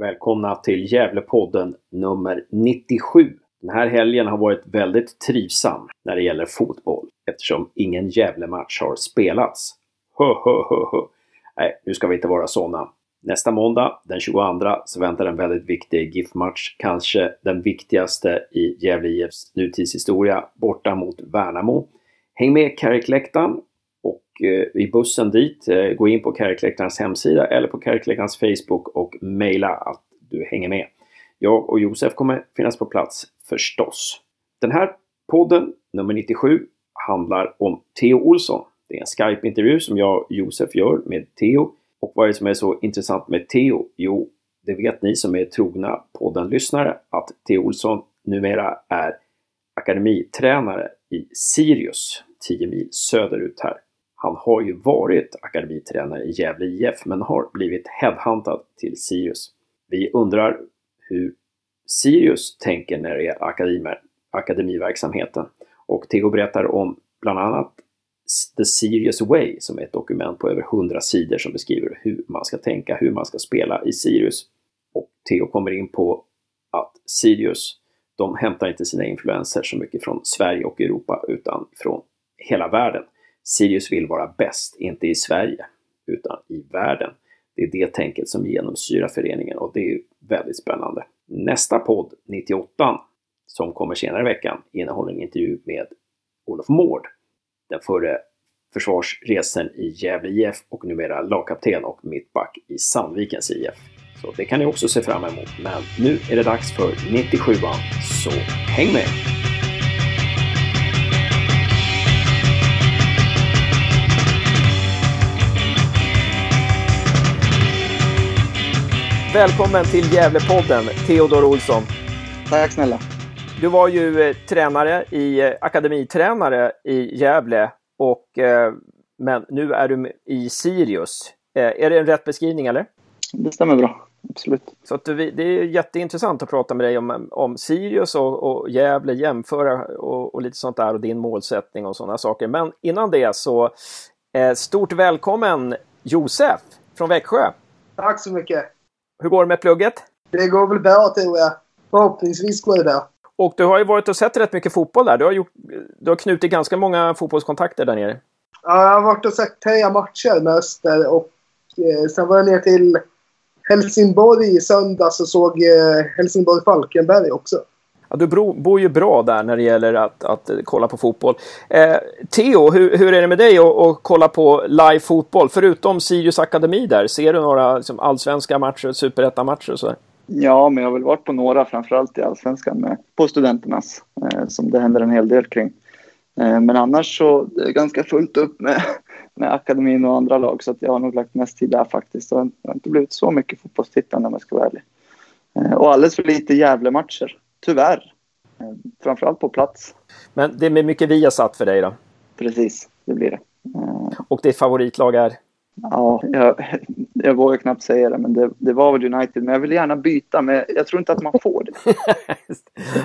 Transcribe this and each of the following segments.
Välkomna till Gävlepodden nummer 97. Den här helgen har varit väldigt trivsam när det gäller fotboll eftersom ingen Gävlematch har spelats. Hö, hö, hö, hö. Nej, nu ska vi inte vara sådana. Nästa måndag, den 22, så väntar en väldigt viktig GIF-match. Kanske den viktigaste i Gävle IFs nutidshistoria, borta mot Värnamo. Häng med Carrick-läktaren och eh, i bussen dit, eh, gå in på Carrick-läktarens hemsida eller på Carrick-läktarens Facebook och mejla att du hänger med. Jag och Josef kommer finnas på plats förstås. Den här podden, nummer 97, handlar om Theo Olsson. Det är en Skype-intervju som jag och Josef gör med Theo. Och vad är det som är så intressant med Theo? Jo, det vet ni som är trogna podden-lyssnare att Theo Olsson numera är akademitränare i Sirius, 10 mil söderut här. Han har ju varit akademitränare i Gävle IF men har blivit headhuntad till Sirius. Vi undrar hur Sirius tänker när det gäller akademi, akademiverksamheten. Och Tego berättar om bland annat The Sirius Way som är ett dokument på över 100 sidor som beskriver hur man ska tänka, hur man ska spela i Sirius. Och Theo kommer in på att Sirius, de hämtar inte sina influenser så mycket från Sverige och Europa utan från hela världen. Sirius vill vara bäst, inte i Sverige, utan i världen. Det är det tänket som genomsyrar föreningen och det är väldigt spännande. Nästa podd, 98, som kommer senare i veckan, innehåller en intervju med Olof Mård, den förre försvarsresen i Gävle IF och numera lagkapten och mittback i Sandvikens IF. Så det kan ni också se fram emot. Men nu är det dags för 97an, så häng med! Välkommen till Gävlepodden, Theodor Olsson. Tack snälla. Du var ju eh, tränare i, eh, akademitränare i Gävle och eh, men nu är du i Sirius. Eh, är det en rätt beskrivning eller? Det stämmer bra, absolut. Så att det, det är jätteintressant att prata med dig om, om Sirius och, och Gävle, jämföra och, och lite sånt där och din målsättning och sådana saker. Men innan det så eh, stort välkommen Josef från Växjö. Tack så mycket. Hur går det med plugget? Det går väl bra tror jag. Förhoppningsvis går det bra. Och du har ju varit och sett rätt mycket fotboll där. Du har, gjort, du har knutit ganska många fotbollskontakter där nere. Ja, jag har varit och sett tre matcher med Öster och eh, sen var jag ner till Helsingborg i söndags och såg eh, Helsingborg-Falkenberg också. Ja, du bor ju bra där när det gäller att, att kolla på fotboll. Eh, Theo, hur, hur, är det med dig att kolla på live fotboll? Förutom Sirius Akademi där, ser du några liksom, allsvenska matcher, superettamatcher och sådär? Ja, men jag har väl varit på några, framförallt i allsvenskan, med, på studenternas, eh, som det händer en hel del kring. Eh, men annars så är det ganska fullt upp med, med akademin och andra lag, så att jag har nog lagt mest tid där faktiskt. Det har, har inte blivit så mycket fotbollstittande om jag ska vara ärlig. Eh, och alldeles för lite Gävle-matcher, tyvärr. Eh, framförallt på plats. Men det är mycket Viasat för dig då? Precis, det blir det. Eh, och ditt favoritlag är? Ja, jag, jag vågar knappt säga det, men det, det, var väl United. Men jag vill gärna byta, men jag tror inte att man får det.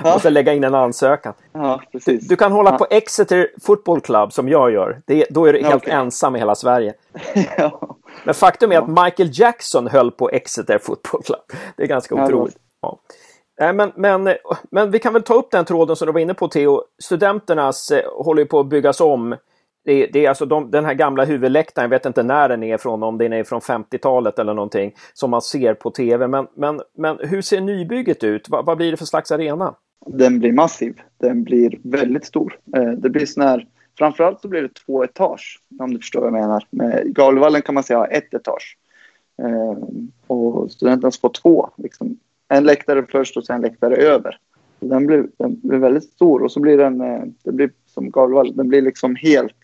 ja. Måste lägga in en ansökan. Ja, precis. Du, du kan hålla ja. på Exeter Football Club som jag gör. Det, då är du helt okay. ensam i hela Sverige. ja. Men faktum är att Michael Jackson höll på Exeter Football Club. Det är ganska otroligt. Ja. Men, men, men vi kan väl ta upp den tråden som du var inne på Theo. Studenternas eh, håller ju på att byggas om det, det är alltså de, den här gamla huvudläktaren, jag vet inte när den är från, om den är från 50-talet eller någonting, som man ser på tv. Men, men, men hur ser nybygget ut? Va, vad blir det för slags arena? Den blir massiv. Den blir väldigt stor. Eh, det blir sån här, framförallt så blir det två etage, om du förstår vad jag menar. Med Galvallen kan man säga har ett etage. Eh, och studenterna får två. Liksom. En läktare först och sen läktare över. Den blir, den blir väldigt stor och så blir den, eh, det blir som Gavlevallen, den blir liksom helt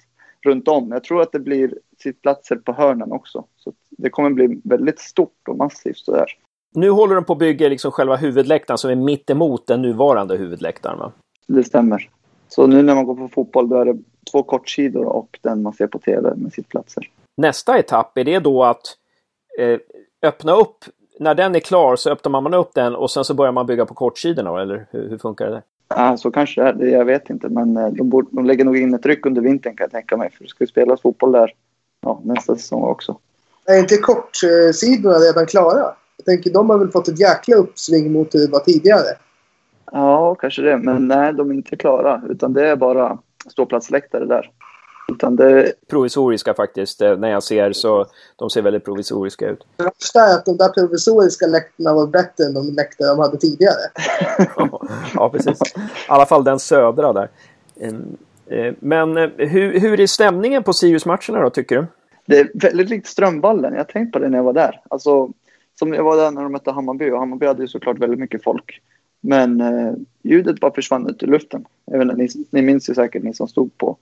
runt om. Jag tror att det blir sittplatser på hörnen också. Så det kommer bli väldigt stort och massivt sådär. Nu håller de på att bygga liksom själva huvudläktaren som är mitt emot den nuvarande huvudläktaren va? Det stämmer. Så nu när man går på fotboll då är det två kortsidor och den man ser på tv med sittplatser. Nästa etapp, är det då att eh, öppna upp, när den är klar så öppnar man upp den och sen så börjar man bygga på kortsidorna eller hur, hur funkar det? Ja, så kanske det är. Jag vet inte. Men eh, de, borde, de lägger nog in ett tryck under vintern kan jag tänka mig. För det ska ju spelas fotboll där ja, nästa säsong också. Är inte kortsidorna redan klara? Jag tänker, de har väl fått ett jäkla uppsving mot hur det var tidigare. Ja, kanske det. Men nej, de är inte klara. Utan det är bara ståplatsläktare där. Utan det... Provisoriska faktiskt. Eh, när jag ser så de ser väldigt provisoriska ut. Det värsta är att de där provisoriska läktarna var bättre än de läktare de hade tidigare. ja, precis. I alla fall den södra där. Eh, men eh, hur, hur är stämningen på Sirius-matcherna då, tycker du? Det är väldigt likt Strömvallen. Jag tänkte på det när jag var där. Alltså, som jag var där när de mötte Hammarby och Hammarby hade ju såklart väldigt mycket folk. Men eh, ljudet bara försvann ut i luften. Jag vet inte, ni, ni minns ju säkert ni som stod på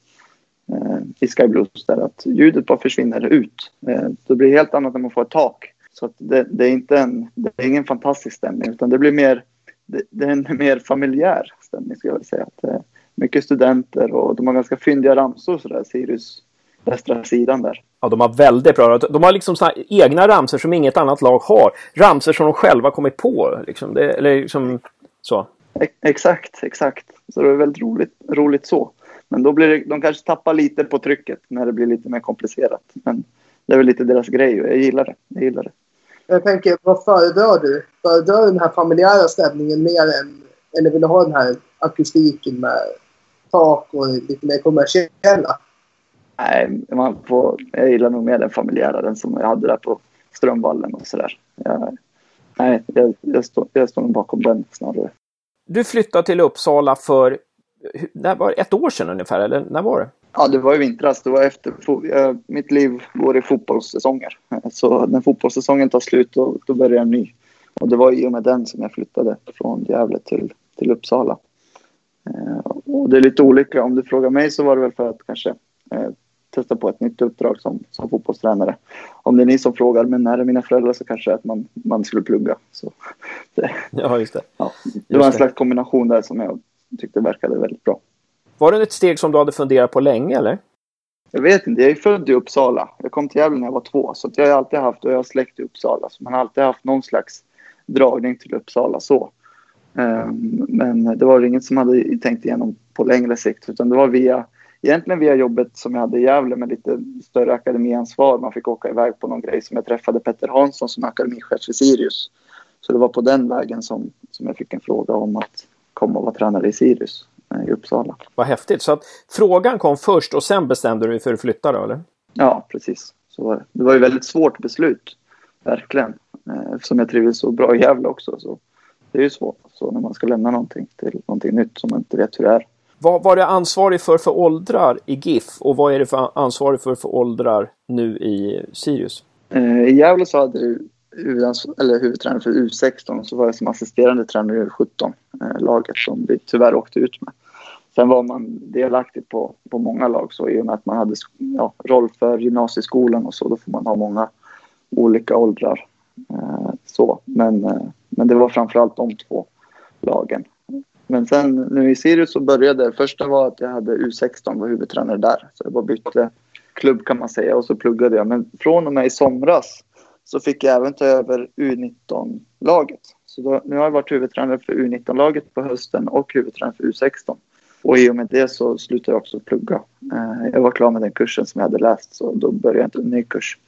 i Sky Blues där att ljudet bara försvinner ut. Eh, det blir helt annat när man får ett tak. Så det, det, är inte en, det är ingen fantastisk stämning utan det blir mer, det, det är en mer familjär stämning skulle jag vilja säga. Att, eh, mycket studenter och de har ganska fyndiga ramsor sådär, Sirius västra sidan där. Ja, de har väldigt bra. De har liksom såna egna ramser som inget annat lag har. Ramser som de själva kommit på. Liksom. Det, eller liksom så. Exakt, exakt. Så det är väldigt roligt, roligt så. Men då blir det, de kanske tappar lite på trycket när det blir lite mer komplicerat. Men det är väl lite deras grej och jag gillar det. Jag gillar det. Jag tänker, vad föredrar du? Föredrar du den här familjära stämningen mer än... Eller vill du ha den här akustiken med tak och lite mer kommersiella? Nej, man får, jag gillar nog mer den familjära, den som jag hade där på Strömvallen och sådär. Nej, jag, jag, står, jag står nog bakom den snarare. Du flyttade till Uppsala för när var ett år sedan ungefär, eller när var det? Ja, det var i vintras. Det var efter, mitt liv går i fotbollssäsonger. Så när fotbollssäsongen tar slut, då, då börjar en ny. Och det var i och med den som jag flyttade från Gävle till, till Uppsala. Eh, och det är lite olika. Om du frågar mig så var det väl för att kanske eh, testa på ett nytt uppdrag som, som fotbollstränare. Om det är ni som frågar, men när är mina föräldrar så kanske att man, man skulle plugga. Så det, ja, just det. Ja, det var en slags kombination där som jag tyckte verkade väldigt bra. Var det ett steg som du hade funderat på länge eller? Jag vet inte, jag är född i Uppsala. Jag kom till Gävle när jag var två, så jag har alltid haft, och jag har släkt i Uppsala, så man har alltid haft någon slags dragning till Uppsala så. Um, men det var inget som hade tänkt igenom på längre sikt, utan det var via egentligen via jobbet som jag hade i Gävle med lite större akademiansvar. Man fick åka iväg på någon grej som jag träffade Petter Hansson som är akademichef för Sirius. Så det var på den vägen som, som jag fick en fråga om att komma och vara tränare i Sirius eh, i Uppsala. Vad häftigt. Så att frågan kom först och sen bestämde du dig för att flytta då, eller? Ja, precis. Så var det. det var ju väldigt svårt beslut, verkligen. Eh, eftersom jag trivdes så bra i Gävle också. Så det är ju svårt så när man ska lämna någonting till någonting nytt som man inte vet hur det är. Vad var du ansvarig för för åldrar i GIF och vad är det för ansvarig för för åldrar nu i Sirius? Eh, I Gävle så hade du eller huvudtränare för U16 så var jag som assisterande tränare i U17 eh, laget som vi tyvärr åkte ut med. Sen var man delaktig på, på många lag så i och med att man hade ja, roll för gymnasieskolan och så då får man ha många olika åldrar. Eh, så. Men, eh, men det var framförallt de två lagen. Men sen nu i Sirius så började det. Första var att jag hade U16, var huvudtränare där. Så jag bara bytte klubb kan man säga och så pluggade jag. Men från och med i somras så fick jag även ta över U19-laget. Så då, nu har jag varit huvudtränare för U19-laget på hösten och huvudtränare för U16. Och i och med det så slutade jag också plugga. Eh, jag var klar med den kursen som jag hade läst så då började jag inte en ny kurs.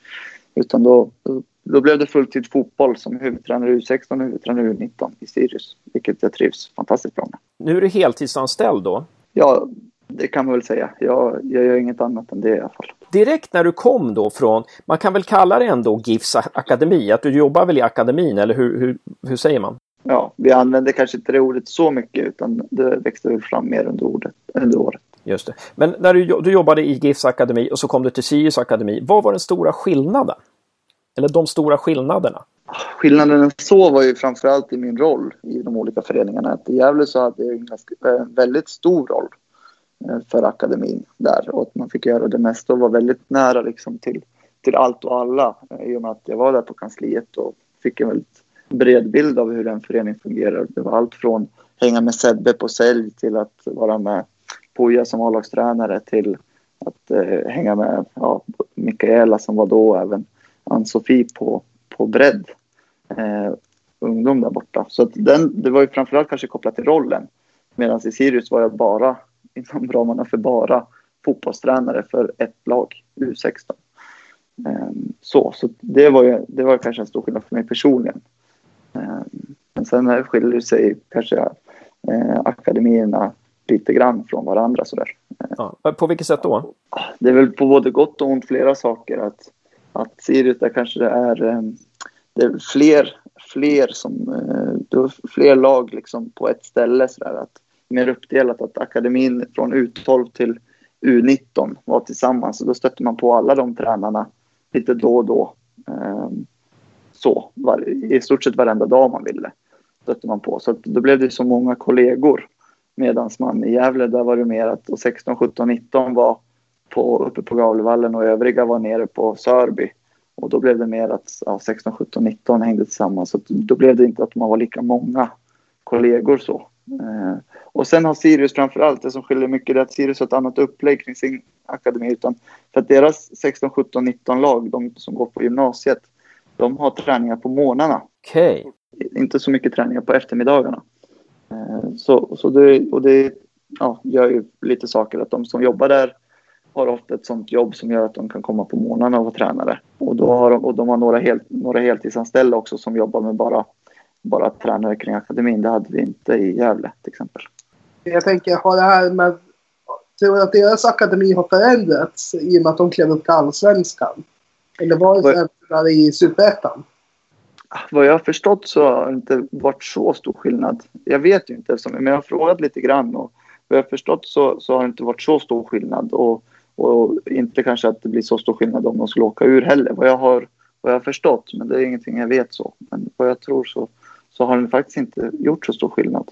Utan då, då, då blev det fulltid fotboll som huvudtränare U16 och huvudtränare U19 i Sirius. Vilket jag trivs fantastiskt bra med. Nu är du heltidsanställd då? Ja, det kan man väl säga. Jag, jag gör inget annat än det i alla fall. Direkt när du kom då från, man kan väl kalla det ändå GIFs akademi, att du jobbar väl i akademin eller hur, hur, hur säger man? Ja, vi använder kanske inte det ordet så mycket utan det växte väl fram mer under, ordet, under året. Just det. Men när du, du jobbade i GIFs akademi och så kom du till Sirius akademi, vad var den stora skillnaden? Eller de stora skillnaderna? Skillnaden så var ju framförallt i min roll i de olika föreningarna. Att I Gävle så hade jag en väldigt stor roll Eh, för akademin där och att man fick göra det mesta och var väldigt nära liksom till, till allt och alla eh, i och med att jag var där på kansliet och fick en väldigt bred bild av hur en förening fungerar. Det var allt från hänga med Sebbe på sälj till att vara med Poja som A-lagstränare till att eh, hänga med ja, Mikaela som var då även Ann-Sofie på, på bredd. Eh, ungdom där borta. Så den, det var ju framförallt kanske kopplat till rollen. Medan i Sirius var jag bara inom ramarna för bara fotbollstränare för ett lag, U16. Ehm, så så det, var ju, det var kanske en stor skillnad för mig personligen. Ehm, men sen skiljer sig kanske eh, akademierna lite grann från varandra. Sådär. Ja, på vilket sätt då? Det är väl på både gott och ont flera saker. Att, att Sirius där kanske det är, ehm, det är fler, fler, som, eh, fler lag liksom på ett ställe. Sådär. Att, mer uppdelat. Att akademin från U12 till U19 var tillsammans. Och då stötte man på alla de tränarna lite då och då. Ehm, så, var, i stort sett varenda dag man ville stötte man på. Så då blev det så många kollegor. Medan man i Gävle, där var det mer att 16, 17, 19 var på, uppe på Gavlevallen och övriga var nere på Sörby. Och då blev det mer att ja, 16, 17, 19 hängde tillsammans. Så då blev det inte att man var lika många kollegor så. Eh, och sen har Sirius framför allt, det som skiljer mycket är att Sirius har ett annat upplägg kring sin akademi. Utan för att deras 16, 17, 19 lag, de som går på gymnasiet, de har träningar på morgnarna. Okay inte så mycket träningar på eftermiddagarna. Eh, så, så det, och det ja, gör ju lite saker att de som jobbar där har ofta ett sånt jobb som gör att de kan komma på morgnarna och vara tränare. Och, då har de, och de har några, hel, några heltidsanställda också som jobbar med bara, bara tränare kring akademin. Det hade vi inte i Gävle till exempel. Jag tänker, har det här med... Tror du att deras akademi har förändrats i och med att de klev upp till allsvenskan? Eller var det förändringar i superettan? vad jag har förstått så har det inte varit så stor skillnad. Jag vet ju inte, men jag har frågat lite grann och vad jag har förstått så, så har det inte varit så stor skillnad och, och inte kanske att det blir så stor skillnad om de skulle åka ur heller. Vad jag har, vad jag har förstått, men det är ingenting jag vet så. Men vad jag tror så, så har den faktiskt inte gjort så stor skillnad.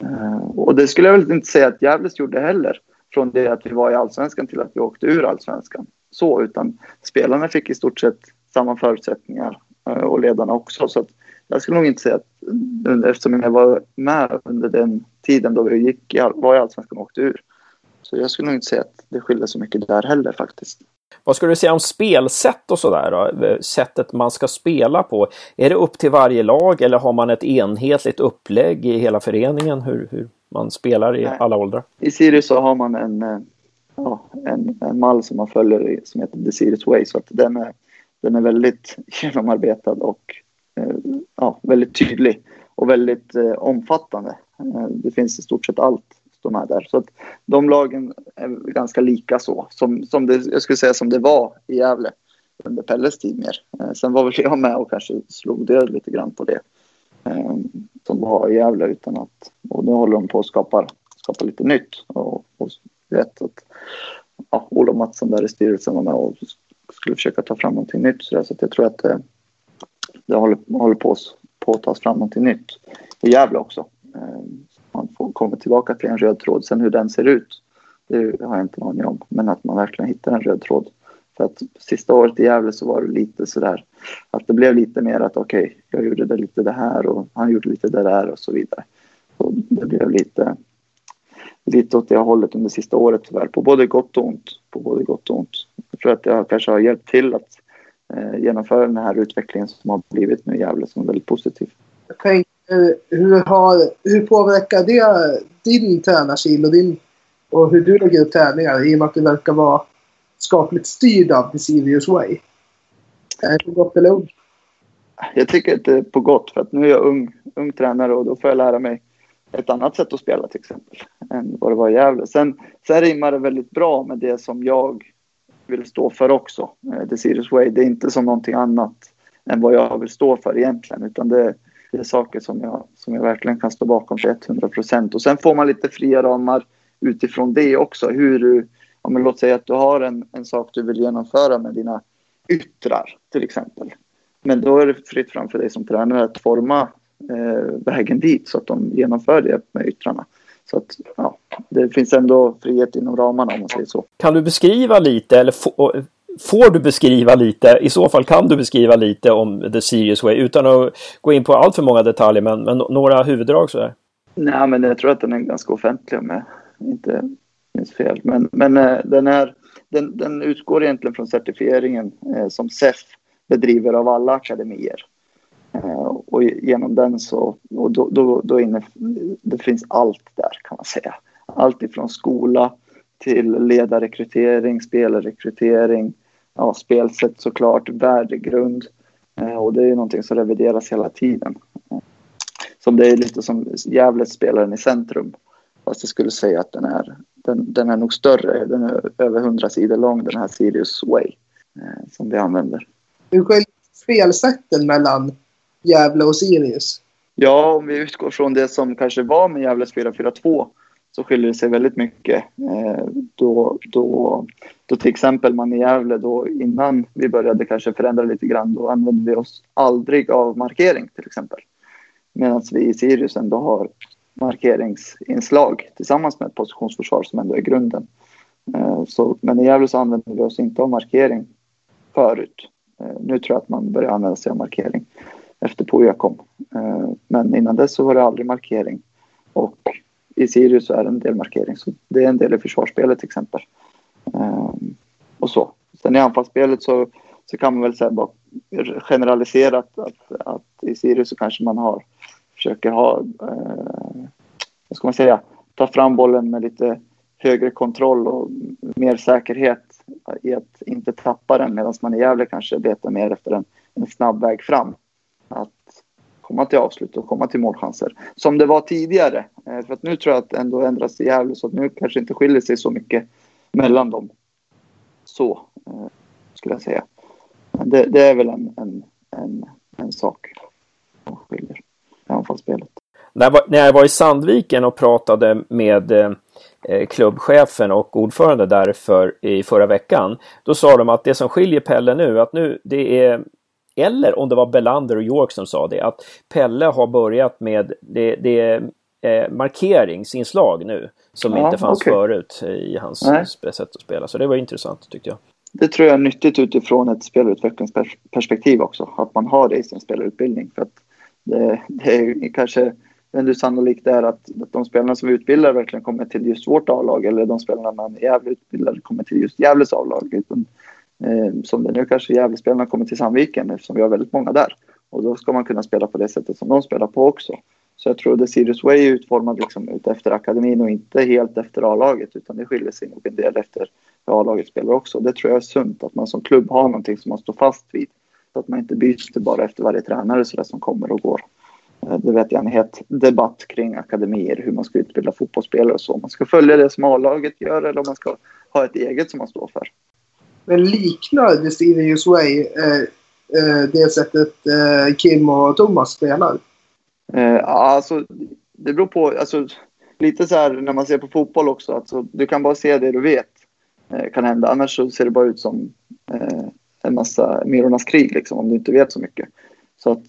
Eh, och det skulle jag väl inte säga att Gävles gjorde heller. Från det att vi var i allsvenskan till att vi åkte ur allsvenskan. Så, utan spelarna fick i stort sett samma förutsättningar eh, och ledarna också. Så jag skulle nog inte säga att eftersom jag var med under den tiden då vi gick, var i Allsvenskan och åkte ur. Så jag skulle nog inte säga att det skiljer så mycket där heller faktiskt. Vad skulle du säga om spelsätt och sådär då? Sättet man ska spela på. Är det upp till varje lag eller har man ett enhetligt upplägg i hela föreningen hur, hur man spelar i Nej. alla åldrar? I Sirius så har man en, eh, ja, en, en mall som man följer som heter The Sirius Way. Så att den är den är väldigt genomarbetad och eh, ja, väldigt tydlig och väldigt eh, omfattande. Eh, det finns i stort sett allt de är där. Så att de lagen är ganska lika så, som, som det, jag skulle säga som det var i Gävle under Pelles tid mer. Eh, sen var väl jag med och kanske slog död lite grann på det eh, som var i Gävle utan att, och nu håller de på att skapa, skapa lite nytt och, och vet att ja, Olof Mattsson där i styrelsen var med och skulle försöka ta fram någonting nytt. Så, så jag tror att det, det håller, håller på, på att tas fram någonting nytt i Gävle också kommer tillbaka till en röd tråd. Sen hur den ser ut, det har jag inte en aning om. Men att man verkligen hittar en röd tråd. För att sista året i Gävle så var det lite sådär att det blev lite mer att okej, okay, jag gjorde det lite det här och han gjorde lite det där och så vidare. Så det blev lite, lite åt det hållet under sista året tyvärr, på både gott och ont. På både gott och ont. Jag tror att jag kanske har hjälpt till att eh, genomföra den här utvecklingen som har blivit nu i Gävle som är väldigt positiv. Jag Eh, hur, har, hur påverkar det din tränarstil och, din, och hur du lägger upp träningar i och med att du verkar vara skapligt styrd av The Serious Way? Är det gott eller ont? Jag tycker att det är på gott för att nu är jag ung, ung tränare och då får jag lära mig ett annat sätt att spela till exempel än vad det var i Gävle. Sen, sen rimmar det väldigt bra med det som jag vill stå för också. Eh, The Serious Way, det är inte som någonting annat än vad jag vill stå för egentligen utan det, det är saker som jag, som jag verkligen kan stå bakom till 100 procent. Och sen får man lite fria ramar utifrån det också. Hur du, om låt säga att du har en, en sak du vill genomföra med dina yttrar till exempel. Men då är det fritt fram för dig som tränare att forma eh, vägen dit så att de genomför det med yttrarna. Så att ja, det finns ändå frihet inom ramarna om man säger så. Kan du beskriva lite eller få, får du beskriva lite, i så fall kan du beskriva lite om The Serious Way utan att gå in på allt för många detaljer men, men några huvuddrag sådär? Nej men jag tror att den är ganska offentlig om jag inte minns fel. Men, men eh, den, är, den, den utgår egentligen från certifieringen eh, som SEF bedriver av alla akademier. Eh, och genom den så, och då, då, då inne, det finns allt där kan man säga. Allt ifrån skola till ledarrekrytering, spelarrekrytering, ja, spelsätt såklart, värdegrund. Eh, och det är ju någonting som revideras hela tiden. Som det är lite som Gävle spelaren i centrum. Fast jag skulle säga att den är, den, den är nog större. Den är över 100 sidor lång, den här Sirius Way. Eh, som vi använder. Hur skiljer spelsätten mellan Gävle och Sirius? Ja, om vi utgår från det som kanske var med Gävles 4-4-2 så skiljer det sig väldigt mycket. Eh, då, då, då till exempel man i Gävle då innan vi började kanske förändra lite grann då använde vi oss aldrig av markering till exempel. Medan vi i Sirius ändå har markeringsinslag tillsammans med ett positionsförsvar som ändå är grunden. Eh, så, men i Gävle så använder vi oss inte av markering förut. Eh, nu tror jag att man börjar använda sig av markering efter Poja kom. Eh, men innan dess så var det aldrig markering. I Sirius så är det en del markering. Så det är en del i försvarsspelet till exempel. Ehm, och så. Sen i anfallsspelet så, så kan man väl säga bara generaliserat att, att i Sirius så kanske man har försöker ha, eh, vad ska man säga, ta fram bollen med lite högre kontroll och mer säkerhet i att inte tappa den medan man i Gävle kanske letar mer efter en, en snabb väg fram. Att komma till avslut och komma till målchanser. Som det var tidigare. Eh, för att nu tror jag att det ändå ändras i Gävle så att nu kanske inte skiljer sig så mycket mellan dem. Så eh, skulle jag säga. Men det, det är väl en, en, en, en sak som skiljer anfallsspelet. När jag, var, när jag var i Sandviken och pratade med eh, klubbchefen och ordförande där för, i förra veckan. Då sa de att det som skiljer Pelle nu, att nu det är eller om det var Bellander och York som sa det, att Pelle har börjat med det, det eh, markeringsinslag nu som ja, inte fanns okay. förut i hans Nej. sätt att spela. Så det var intressant tyckte jag. Det tror jag är nyttigt utifrån ett spelutvecklingsperspektiv också, att man har det i sin spelarutbildning. För att det, det är kanske ändå sannolikt är att, att de spelarna som vi utbildar verkligen kommer till just vårt A-lag eller de spelarna man i Gävle utbildar kommer till just Gävles A-lag. Utan, Eh, som det nu kanske Gävlespelarna kommer till Sandviken eftersom vi har väldigt många där. Och då ska man kunna spela på det sättet som de spelar på också. Så jag tror att Sirius Way är utformad liksom ut efter akademin och inte helt efter A-laget utan det skiljer sig nog en del efter hur A-laget spelar också. Det tror jag är sunt att man som klubb har någonting som man står fast vid. Så att man inte byter bara efter varje tränare så där som kommer och går. Eh, det vet jag en het debatt kring akademier, hur man ska utbilda fotbollsspelare och så. Man ska följa det som A-laget gör eller om man ska ha ett eget som man står för. Men liknar det Steven Hughes Way eh, eh, det sättet eh, Kim och Thomas spelar? Eh, alltså, det beror på. Alltså, lite så här när man ser på fotboll också. Alltså, du kan bara se det du vet eh, kan hända. Annars så ser det bara ut som eh, en massa Myrornas krig liksom, om du inte vet så mycket. Så att,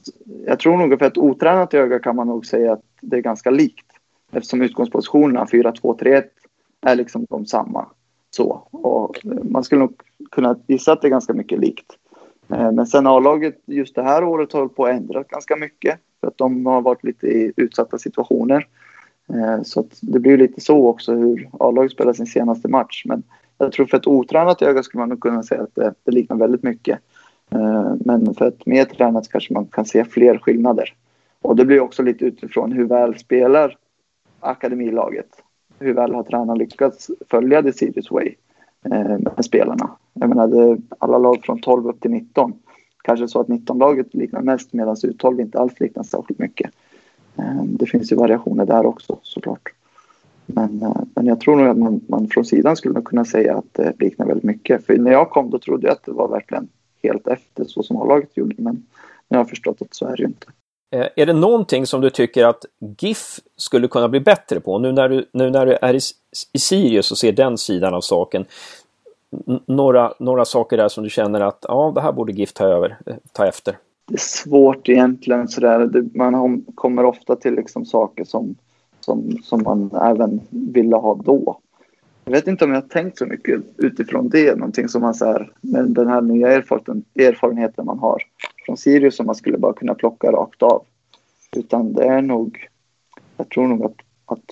jag tror nog för ett otränat öga kan man nog säga att det är ganska likt. Eftersom utgångspositionerna 4-2-3-1 är liksom de samma. Så. Och man skulle nog kunna gissa att det är ganska mycket likt. Eh, men sen A-laget just det här året har på att ändra ganska mycket. För att de har varit lite i utsatta situationer. Eh, så att det blir lite så också hur A-laget spelar sin senaste match. Men jag tror för ett otränat öga skulle man nog kunna säga att det, det liknar väldigt mycket. Eh, men för ett mer tränat kanske man kan se fler skillnader. Och det blir också lite utifrån hur väl spelar akademilaget. Hur väl har tränaren lyckats följa the Sirius way eh, med spelarna. Jag menar, det, alla lag från 12 upp till 19. Kanske så att 19-laget liknar mest medan U12 inte alls liknar särskilt mycket. Eh, det finns ju variationer där också såklart. Men, eh, men jag tror nog att man, man från sidan skulle kunna säga att det liknar väldigt mycket. För när jag kom då trodde jag att det var verkligen helt efter så som A-laget gjorde. Men jag har förstått att så är det ju inte. Eh, är det någonting som du tycker att GIF skulle kunna bli bättre på? Nu när du, nu när du är i, i Sirius och ser den sidan av saken. Några, några saker där som du känner att ja, det här borde GIF ta över, eh, ta efter? Det är svårt egentligen sådär. Man kommer ofta till liksom saker som som, som man även ville ha då. Jag vet inte om jag har tänkt så mycket utifrån det, någonting som man så här, med den här nya erfarenheten man har från Sirius som man skulle bara kunna plocka rakt av. Utan det är nog, jag tror nog att, att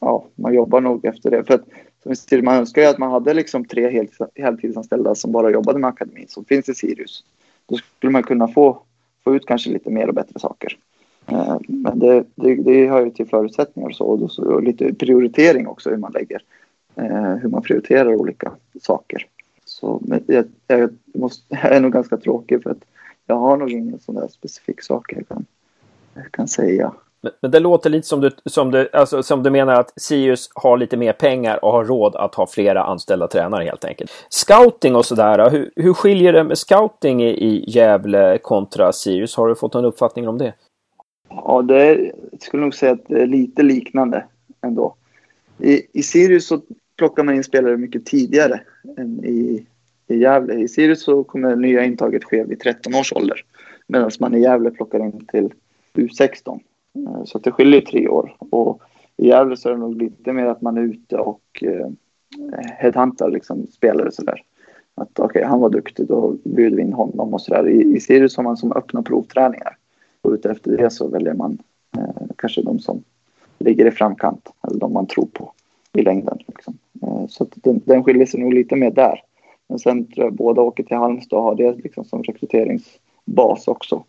ja, man jobbar nog efter det. För att, som säger, man önskar ju att man hade liksom tre heltidsanställda som bara jobbade med akademin som finns i Sirius. Då skulle man kunna få, få ut kanske lite mer och bättre saker. Eh, men det, det, det hör ju till förutsättningar och så, och, så, och lite prioritering också hur man lägger, eh, hur man prioriterar olika saker. Så men jag, jag, måste, jag är nog ganska tråkig för att jag har nog ingen sån där specifik sak jag kan, jag kan säga. Men, men det låter lite som du, som, du, alltså, som du menar att Sirius har lite mer pengar och har råd att ha flera anställda tränare helt enkelt. Scouting och sådär, hur, hur skiljer det med scouting i, i Gävle kontra Sirius? Har du fått en uppfattning om det? Ja, det är, jag skulle nog säga att det är lite liknande ändå. I, i Sirius så plockar man in spelare mycket tidigare än i, i Gävle. I Sirius så kommer nya intaget ske vid 13 års ålder. Medan man i Gävle plockar in till U16. Eh, så det skiljer tre år. Och i Gävle så är det nog lite mer att man är ute och eh, headhuntar liksom spelare sådär. Att okej, okay, han var duktig, då bjuder vi in honom och sådär. I, I Sirius har man som öppna provträningar. Och utefter det så väljer man eh, kanske de som ligger i framkant eller de man tror på i längden. Liksom. Eh, så den, den skiljer sig nog lite mer där. Men sen tror jag båda åker till Halmstad och har det liksom som rekryteringsbas också.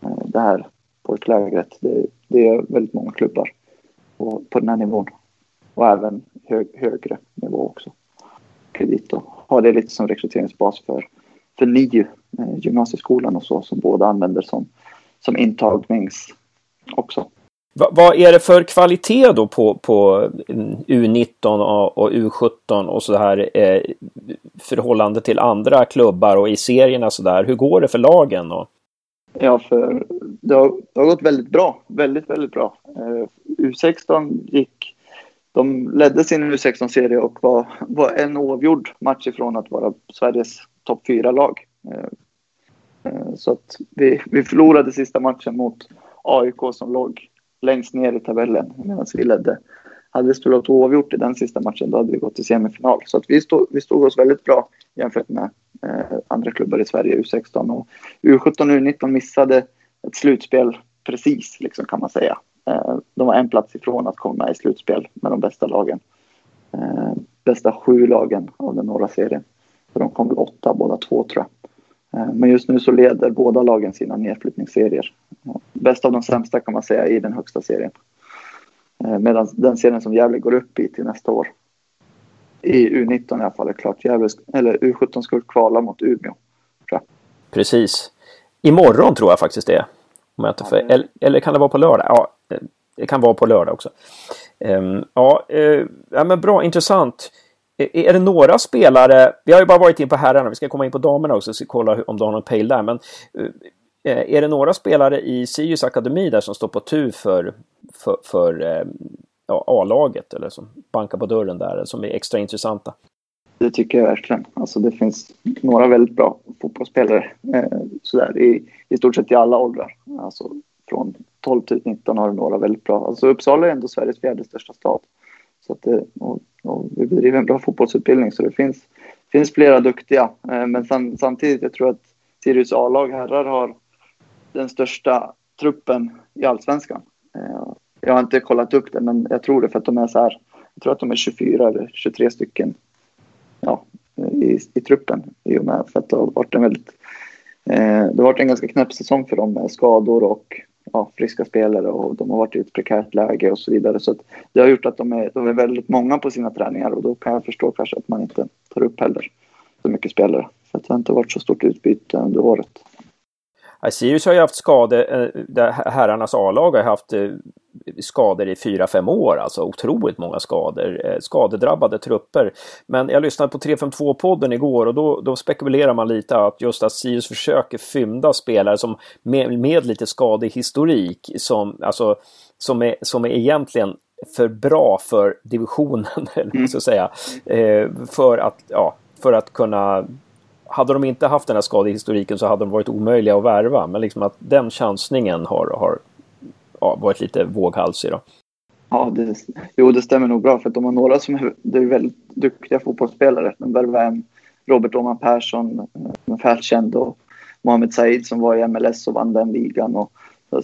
Eh, det här pojklägret, det, det är väldigt många klubbar på, på den här nivån. Och även hög, högre nivå också. Kredit och ha det lite som rekryteringsbas för, för NIU, eh, gymnasieskolan och så, som båda använder som, som intagnings också. Va, vad är det för kvalitet då på, på mm, U19 och, U17 och så här eh, förhållande till andra klubbar och i serierna så där? Hur går det för lagen? Då? Ja, för det har, det har gått väldigt bra. Väldigt, väldigt bra. Eh, uh, U16 gick... De ledde sin U16-serie och var, var en oavgjord match ifrån att vara Sveriges topp fyra lag. Uh, uh, så att vi, vi förlorade sista matchen mot AIK som låg längst ner i tabellen medan vi ledde. Hade vi spelat oavgjort i den sista matchen då hade vi gått till semifinal. Så att vi, stod, vi stod oss väldigt bra jämfört med eh, andra klubbar i Sverige, U16 och U17 och U19 missade ett slutspel precis liksom kan man säga. Eh, de var en plats ifrån att komma med i slutspel med de bästa lagen. Eh, bästa sju lagen av den norra serien. Så de kom väl åtta båda två tror jag. Eh, men just nu så leder båda lagen sina nedflyttningsserier. Bäst av de sämsta kan man säga i den högsta serien. Eh, medan den serien som Gävle går upp i till nästa år. I U19 i alla fall är klart. Gävle, eller U17 ska kvala mot Umeå. Precis. Imorgon tror jag faktiskt det. Om jag inte för, eller, eller kan det vara på lördag? Ja, det kan vara på lördag också. Ja, uh, ja, men bra, intressant. Är det några spelare, vi har ju bara varit in på herrarna, vi ska komma in på damerna också, och kolla om du har någon pejl där, men eh, eh, är det några spelare i Sirius akademi där som står på tur för, för, för eh, ja, A-laget eller som bankar på dörren där, som är extra intressanta? Det tycker jag verkligen. Alltså det finns några väldigt bra fotbollsspelare eh, sådär, i, i stort sett i alla åldrar. Alltså från 12 till 19 har du några väldigt bra. Alltså Uppsala är ändå Sveriges fjärde största stad. Så att det, och, och vi bedriver en bra fotbollsutbildning så det finns, finns flera duktiga. Eh, men sam, samtidigt, jag tror att Sirius A-lag herrar har den största truppen i allsvenskan. Eh, jag har inte kollat upp det, men jag tror det för att de är så här. Jag tror att de är 24 eller 23 stycken ja, i, i truppen i och med för att det har varit en väldigt eh, det har varit en ganska knäpp säsong för dem med skador och ja, friska spelare och de har varit i ett prekärt läge och så vidare. Så det har gjort att de är, de är väldigt många på sina träningar och då kan jag förstå kanske att man inte tar upp heller så mycket spelare. För att det har inte varit så stort utbyte under året. Sirius har ju haft skador, eh, herrarnas A-lag har haft eh, skador i fyra fem år, alltså otroligt många skador, eh, skadedrabbade trupper. Men jag lyssnade på 352-podden igår och då, då spekulerar man lite att just att Sirius försöker fynda spelare som med, med lite skadehistorik som, alltså, som, är, som är egentligen för bra för divisionen, eller vad ska säga, för att, ja, för att kunna hade de inte haft den här skadehistoriken så hade de varit omöjliga att värva. Men liksom att den chansningen har, har ja, varit lite våghalsig. Då. Ja, det, jo, det stämmer nog bra. För att de har några som är, är väldigt duktiga fotbollsspelare. De värvade en Robert Åman Persson, en välkänd, och Mohamed Said som var i MLS och vann den ligan. Och,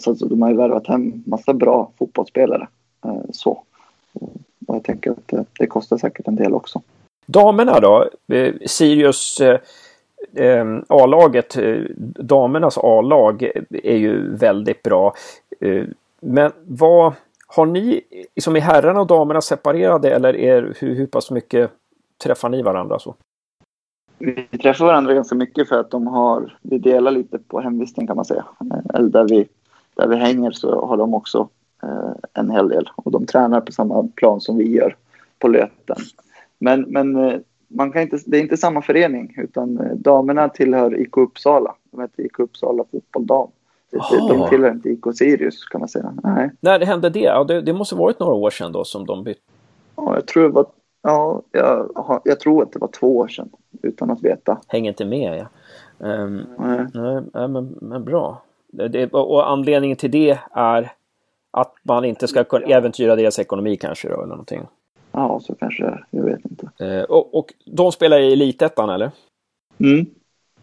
så, så de har ju värvat hem massa bra fotbollsspelare. Eh, så. Och jag tänker att det, det kostar säkert en del också. Damerna då? Eh, Sirius eh, Ehm, A-laget, eh, damernas A-lag är ju väldigt bra. Eh, men vad har ni, liksom är herrarna och damerna separerade eller är, hur, hur pass mycket träffar ni varandra så? vi träffar varandra ganska mycket för att de har, vi delar lite på hemvisten kan man säga. Eh, eller där vi, där vi hänger så har de också eh, en hel del och de tränar på samma plan som vi gör på Löten. Men, men eh, man kan inte, det är inte samma förening utan eh, damerna tillhör IK Uppsala. De heter IK Uppsala Fotboll Dam. Jaha. De tillhör inte IK Sirius kan man säga. Nej. När det hände det? Ja, det, det måste varit några år sedan då som de bytte. Ja, jag tror det var, ja, jag, jag tror att det var två år sedan utan att veta. Hänger inte med ja. Ehm, Nej. nej, men, men bra. Det, och anledningen till det är att man inte ska kunna äventyra deras ekonomi kanske då, eller någonting. Ja, så kanske det är. Jag vet inte. Eh, och, och de spelar i Elitettan eller? Mm,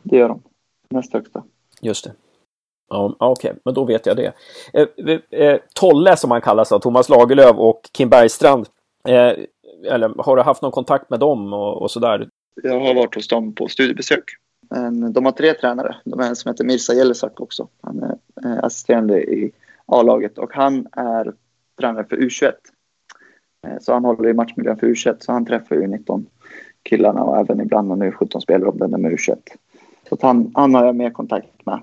det gör de. Näst högsta. Just det. Ja, Okej, men då vet jag det. Eh, eh, Tolle som han kallas av Thomas Lagerlöf och Kim Bergstrand. Eh, eller har du haft någon kontakt med dem och, och sådär? Jag har varit hos dem på studiebesök. Men de har tre tränare. De har en som heter Mirza Jelisak också. Han är eh, assisterande i A-laget och han är tränare för U21. Eh, så han håller i matchmiljön för U21 så han träffar ju 19 killarna och även ibland någon U17 spelare om den är med U21. Så att han, han har jag mer kontakt med.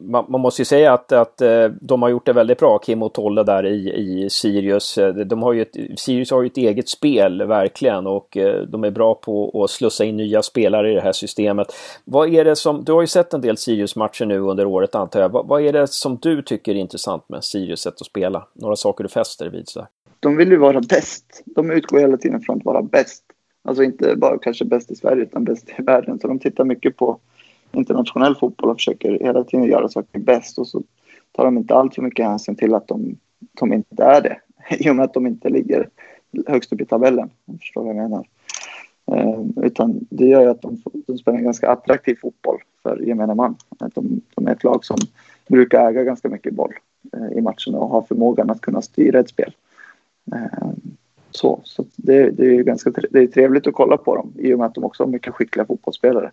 Man, man måste ju säga att, att eh, de har gjort det väldigt bra, Kim och Tolle där i, i Sirius. Eh, de har ju ett, Sirius har ju ett eget spel verkligen och de är bra på att slussa in nya spelare i det här systemet. Vad är det som, du har ju sett en del Sirius-matcher nu under året antar jag. Vad, vad är det som du tycker är intressant med Sirius sätt att spela? Några saker du fäster vid? Så de vill ju vara bäst. De utgår hela tiden från att vara bäst. Alltså inte bara kanske bäst i Sverige utan bäst i världen. Så de tittar mycket på internationell fotboll och försöker hela tiden göra saker bäst. Och så tar de inte allt för mycket hänsyn till att de, de inte är det. I och med att de inte ligger högst upp i tabellen. Jag förstår vad jag menar. Eh, utan det gör ju att de, de spelar en ganska attraktiv fotboll för gemene man. Att de, de är ett lag som brukar äga ganska mycket boll eh, i matcherna och har förmågan att kunna styra ett spel. Eh, Så, så det, det är ju ganska det är trevligt att kolla på dem i och med att de också har mycket skickliga fotbollsspelare.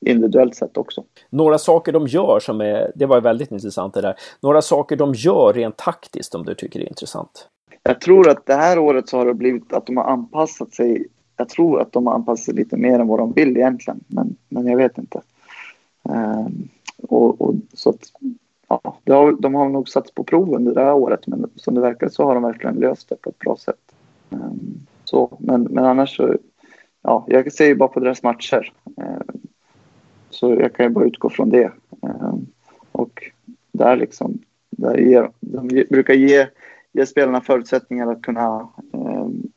Individuellt sett också. Några saker de gör som är, det var väldigt intressant det där. Några saker de gör rent taktiskt som du tycker är intressant. Jag tror att det här året så har det blivit att de har anpassat sig. Jag tror att de har anpassat sig lite mer än vad de vill egentligen, men, men jag vet inte. Ehm, och, och, så att, ja, har, de har nog satts på prov under det här året, men som det verkar så har de verkligen löst det på ett bra sätt. Ehm, så, men, men annars så, ja, jag ser ju bara på deras matcher. Ehm, så jag kan ju bara utgå från det. Ehm, och där liksom, där ger, de brukar ge ge spelarna förutsättningar att kunna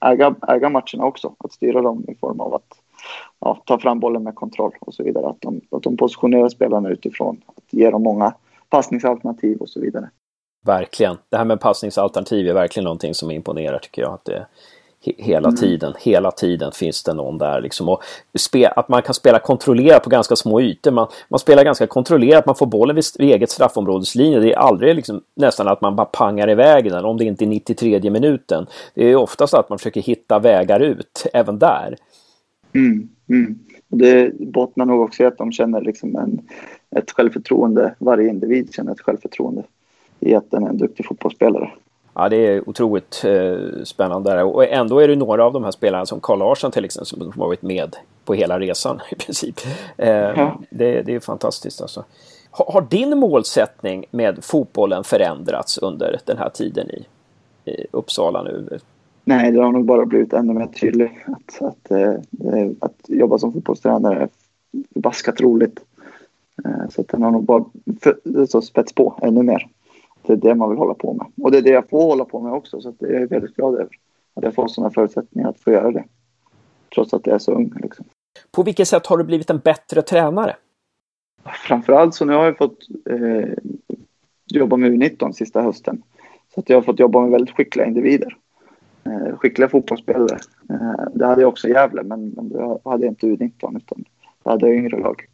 äga, äga matcherna också. Att styra dem i form av att ja, ta fram bollen med kontroll och så vidare. Att de, att de positionerar spelarna utifrån att ge dem många passningsalternativ och så vidare. Verkligen. Det här med passningsalternativ är verkligen någonting som imponerar tycker jag. Att det, he, hela tiden, hela tiden finns det någon där liksom. Och att man kan spela kontrollerat på ganska små ytor. Man, man spelar ganska kontrollerat, man får bollen vid, vid eget straffområdeslinje. Det är aldrig liksom, nästan att man bara pangar iväg den om det inte är 93 minuten. Det är oftast att man försöker hitta vägar ut även där. Mm, mm. Och det bottnar nog också i att de känner liksom en, ett självförtroende. Varje individ känner ett självförtroende i att den är en duktig fotbollsspelare. Ja, det är otroligt eh, spännande. där. Och ändå är det några av de här spelarna som Carl Larsson till exempel som har varit med på hela resan i princip. Eh, Ja. det, det är fantastiskt alltså. Har, har din målsättning med fotbollen förändrats under den här tiden i, i Uppsala nu? Nej, det har nog bara blivit ännu mer tydligt att, att, eh, eh, att jobba som fotbollstränare är förbaskat roligt. Eh, Så att den har nog bara för, så spets på ännu mer. Det är det man vill hålla på med. Och det är det jag får hålla på med också. Så det är jag väldigt glad över. Att jag får sådana förutsättningar att få göra det. Trots att jag är så ung. Liksom. På vilket sätt har du blivit en bättre tränare? Framförallt så nu har jag fått eh, jobba med U19 sista hösten. Så att jag har fått jobba med väldigt skickliga individer. Eh, skickliga fotbollsspelare. Eh, det hade jag också i Gävle, men, men det hade jag inte U19 utan det hade jag yngre lag.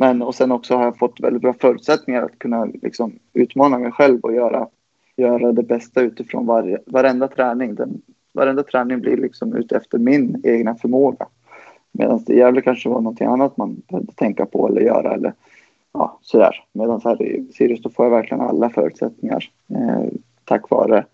Men och sen också har jag fått väldigt bra förutsättningar att kunna liksom, utmana mig själv och göra, göra det bästa utifrån varje, varenda träning. Den, varenda träning blir liksom utefter min egna förmåga. Medan det i Gävle kanske var någonting annat man behövde tänka på eller göra eller ja, sådär. Medan här i Sirius då får jag verkligen alla förutsättningar eh, tack vare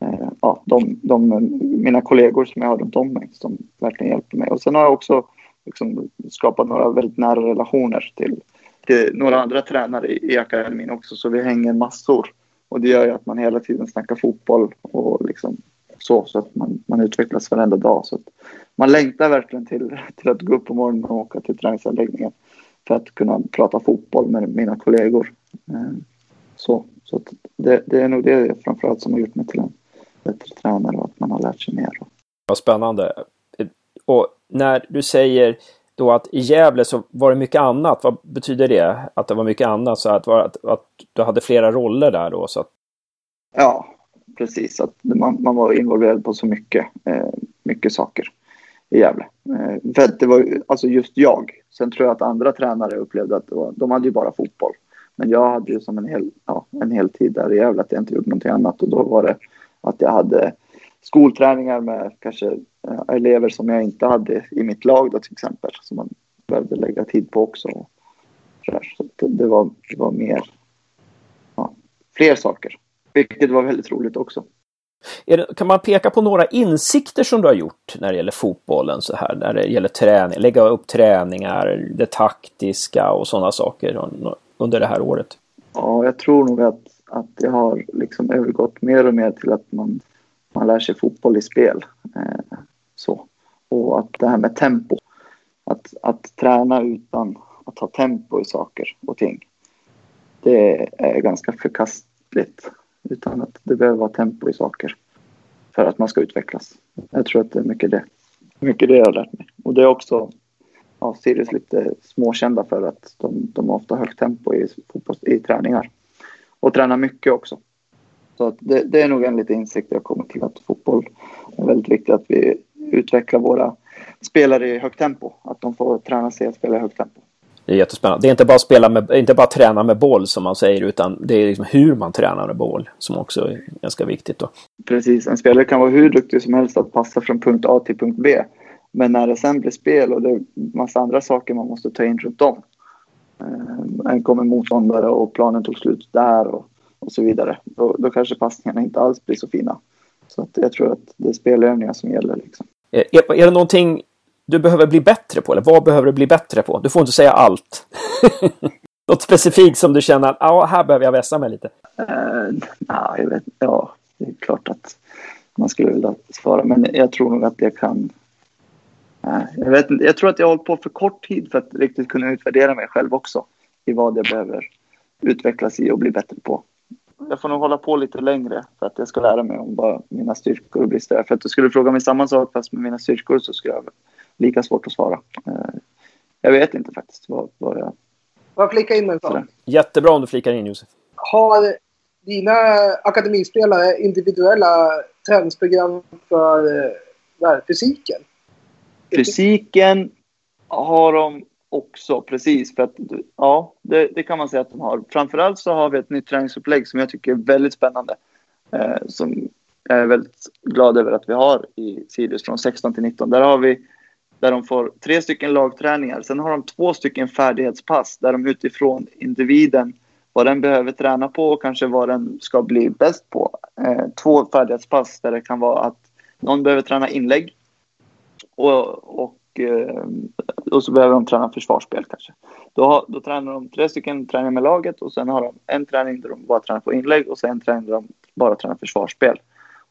eh, ja, de, de, mina kollegor som jag har runt om mig som verkligen hjälper mig. Och sen har jag också liksom skapat några väldigt nära relationer till, till några andra tränare i, i akademin också. Så vi hänger massor. Och det gör ju att man hela tiden snackar fotboll och liksom så, så att man, man utvecklas varenda dag. Så att man längtar verkligen till, till att gå upp på morgonen och åka till träningsanläggningen för att kunna prata fotboll med mina kollegor. Eh, så, så att det, det är nog det framförallt som har gjort mig till en bättre tränare och att man har lärt sig mer. Vad spännande. Och när du säger då att i Gävle så var det mycket annat. Vad betyder det? Att det var mycket annat? Så att, att, att du hade flera roller där då? Så att... Ja, precis. Att man, man var involverad på så mycket, eh, mycket saker i Gävle. Eh, för det var alltså just jag. Sen tror jag att andra tränare upplevde att var, de hade ju bara fotboll. Men jag hade ju som en hel, ja, en hel tid där i Gävle att jag inte gjorde någonting annat. Och då var det att jag hade skolträningar med kanske äh, elever som jag inte hade i mitt lag då till exempel. Som man behövde lägga tid på också. Så, så det, var, det var mer, ja, fler saker. Vilket var väldigt roligt också. Det, kan man peka på några insikter som du har gjort när det gäller fotbollen så här, när det gäller träning, lägga upp träningar, det taktiska och sådana saker under det här året? Ja, jag tror nog att, att det har liksom övergått mer och mer till att man, man lär sig fotboll i spel. Eh, så. Och att det här med tempo. Att, att träna utan att ha tempo i saker och ting. Det är ganska förkastligt utan att det behöver vara tempo i saker för att man ska utvecklas. Jag tror att det är mycket det. Mycket det jag har lärt mig. Och det är också ja, Sirius lite småkända för att de, de har ofta högt tempo i, fotboll, i träningar. Och tränar mycket också. Så det, det är nog en liten insikt jag kommer till att fotboll är väldigt viktigt att vi utvecklar våra spelare i högt tempo. Att de får träna sig att spela i högt tempo. Det är jättespännande. Det är inte bara, spela med, inte bara träna med boll som man säger utan det är liksom hur man tränar med boll som också är ganska viktigt. Då. Precis, en spelare kan vara hur duktig som helst att passa från punkt A till punkt B. Men när det sen blir spel och det är massa andra saker man måste ta in runt om. Eh, en kommer motståndare och planen tog slut där och, och så vidare. Då, då kanske passningarna inte alls blir så fina. Så att jag tror att det är spelövningar som gäller. Liksom. Är, är det någonting du behöver bli bättre på? Eller vad behöver du bli bättre på? Du får inte säga allt. Något specifikt som du känner att ja, här behöver jag vässa mig lite? Uh, ja, jag vet, ja, det är klart att man skulle vilja svara. Men jag tror nog att jag kan... Uh, jag, vet, jag tror att jag har hållit på för kort tid för att riktigt kunna utvärdera mig själv också. I vad jag behöver utvecklas i och bli bättre på. Jag får nog hålla på lite längre för att jag ska lära mig om vad mina styrkor och brister. För att du skulle fråga mig samma sak fast med mina styrkor så skulle jag lika svårt att svara. Eh, jag vet inte faktiskt vad, vad jag... Jag flikar in en sak. Jättebra om du flikar in Josef. Har dina akademispelare individuella träningsprogram för där, fysiken? Fysiken har de också, precis. För att, ja, det, det, kan man säga att de har. Framförallt så har vi ett nytt träningsupplägg som jag tycker är väldigt spännande. Eh, som jag är väldigt glad över att vi har i Sirius från 16 till 19. Där har vi där de får tre stycken lagträningar. Sen har de två stycken färdighetspass där de utifrån individen, vad den behöver träna på och kanske vad den ska bli bäst på. Eh, två färdighetspass där det kan vara att någon behöver träna inlägg och, och, Eh, och så behöver de träna försvarsspel kanske. Då, har, då tränar de tre stycken träningar med laget och sen har de en träning där de bara tränar på inlägg och sen en träning där de bara tränar försvarsspel.